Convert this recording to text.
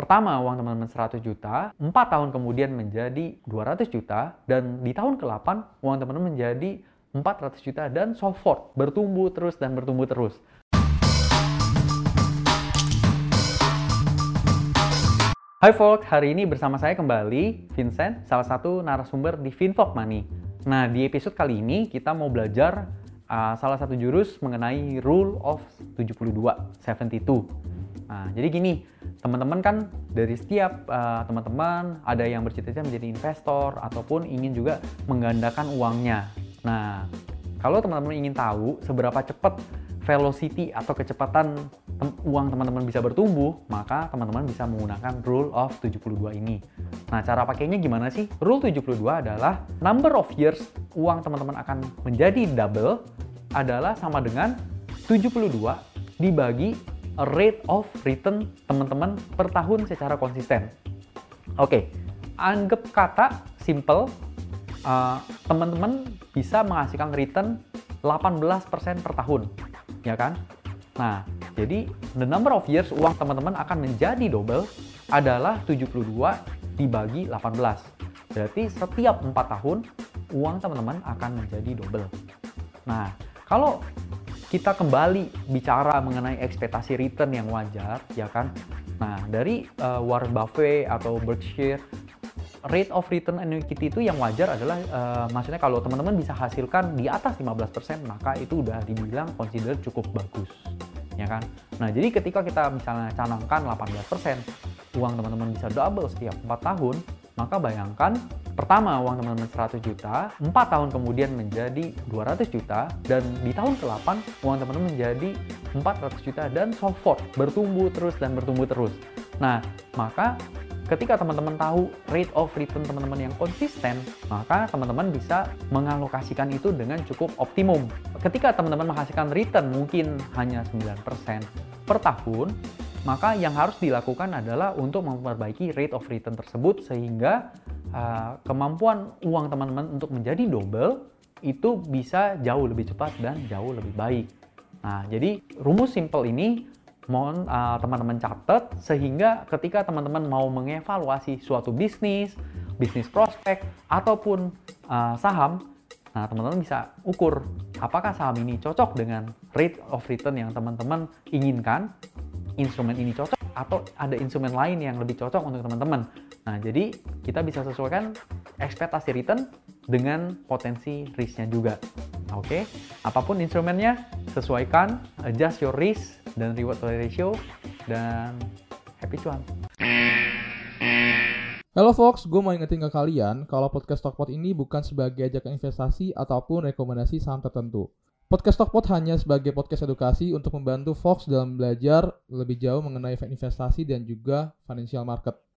pertama uang teman-teman 100 juta, 4 tahun kemudian menjadi 200 juta, dan di tahun ke-8 uang teman-teman menjadi 400 juta, dan so forth, bertumbuh terus dan bertumbuh terus. Hai folks, hari ini bersama saya kembali, Vincent, salah satu narasumber di Finvok Money. Nah, di episode kali ini kita mau belajar uh, salah satu jurus mengenai Rule of 72, 72. Nah, jadi gini, teman-teman kan dari setiap uh, teman-teman ada yang bercita-cita menjadi investor ataupun ingin juga menggandakan uangnya. Nah, kalau teman-teman ingin tahu seberapa cepat velocity atau kecepatan tem uang teman-teman bisa bertumbuh, maka teman-teman bisa menggunakan rule of 72 ini. Nah, cara pakainya gimana sih? Rule 72 adalah number of years uang teman-teman akan menjadi double adalah sama dengan 72 dibagi rate of return teman-teman per tahun secara konsisten. Oke, anggap kata simple, uh, teman-teman bisa menghasilkan return 18% per tahun, ya kan? Nah, jadi the number of years uang teman-teman akan menjadi double adalah 72 dibagi 18. Berarti setiap 4 tahun uang teman-teman akan menjadi double. Nah, kalau kita kembali bicara mengenai ekspektasi return yang wajar, ya kan? Nah, dari uh, Warren Buffett atau Berkshire, rate of return on equity itu yang wajar adalah uh, maksudnya kalau teman-teman bisa hasilkan di atas 15%, maka itu udah dibilang consider cukup bagus. Ya kan? Nah, jadi ketika kita misalnya canangkan 18%, uang teman-teman bisa double setiap 4 tahun, maka bayangkan Pertama, uang teman-teman 100 juta, 4 tahun kemudian menjadi 200 juta, dan di tahun ke-8, uang teman-teman menjadi 400 juta, dan so forth, bertumbuh terus dan bertumbuh terus. Nah, maka ketika teman-teman tahu rate of return teman-teman yang konsisten, maka teman-teman bisa mengalokasikan itu dengan cukup optimum. Ketika teman-teman menghasilkan return mungkin hanya 9% per tahun, maka yang harus dilakukan adalah untuk memperbaiki rate of return tersebut sehingga uh, kemampuan uang teman-teman untuk menjadi double itu bisa jauh lebih cepat dan jauh lebih baik. Nah, jadi rumus simple ini mohon uh, teman-teman catat sehingga ketika teman-teman mau mengevaluasi suatu bisnis, bisnis prospek ataupun uh, saham, nah teman-teman bisa ukur apakah saham ini cocok dengan rate of return yang teman-teman inginkan instrumen ini cocok atau ada instrumen lain yang lebih cocok untuk teman-teman. Nah, jadi kita bisa sesuaikan ekspektasi return dengan potensi risknya juga. Oke, okay? apa pun instrumennya, sesuaikan, adjust your risk dan reward ratio, dan happy cuan. Halo Fox, gue mau ingetin ke kalian kalau podcast Stockpot ini bukan sebagai ajakan investasi ataupun rekomendasi saham tertentu. Podcast Stockpot hanya sebagai podcast edukasi untuk membantu Fox dalam belajar lebih jauh mengenai investasi dan juga financial market.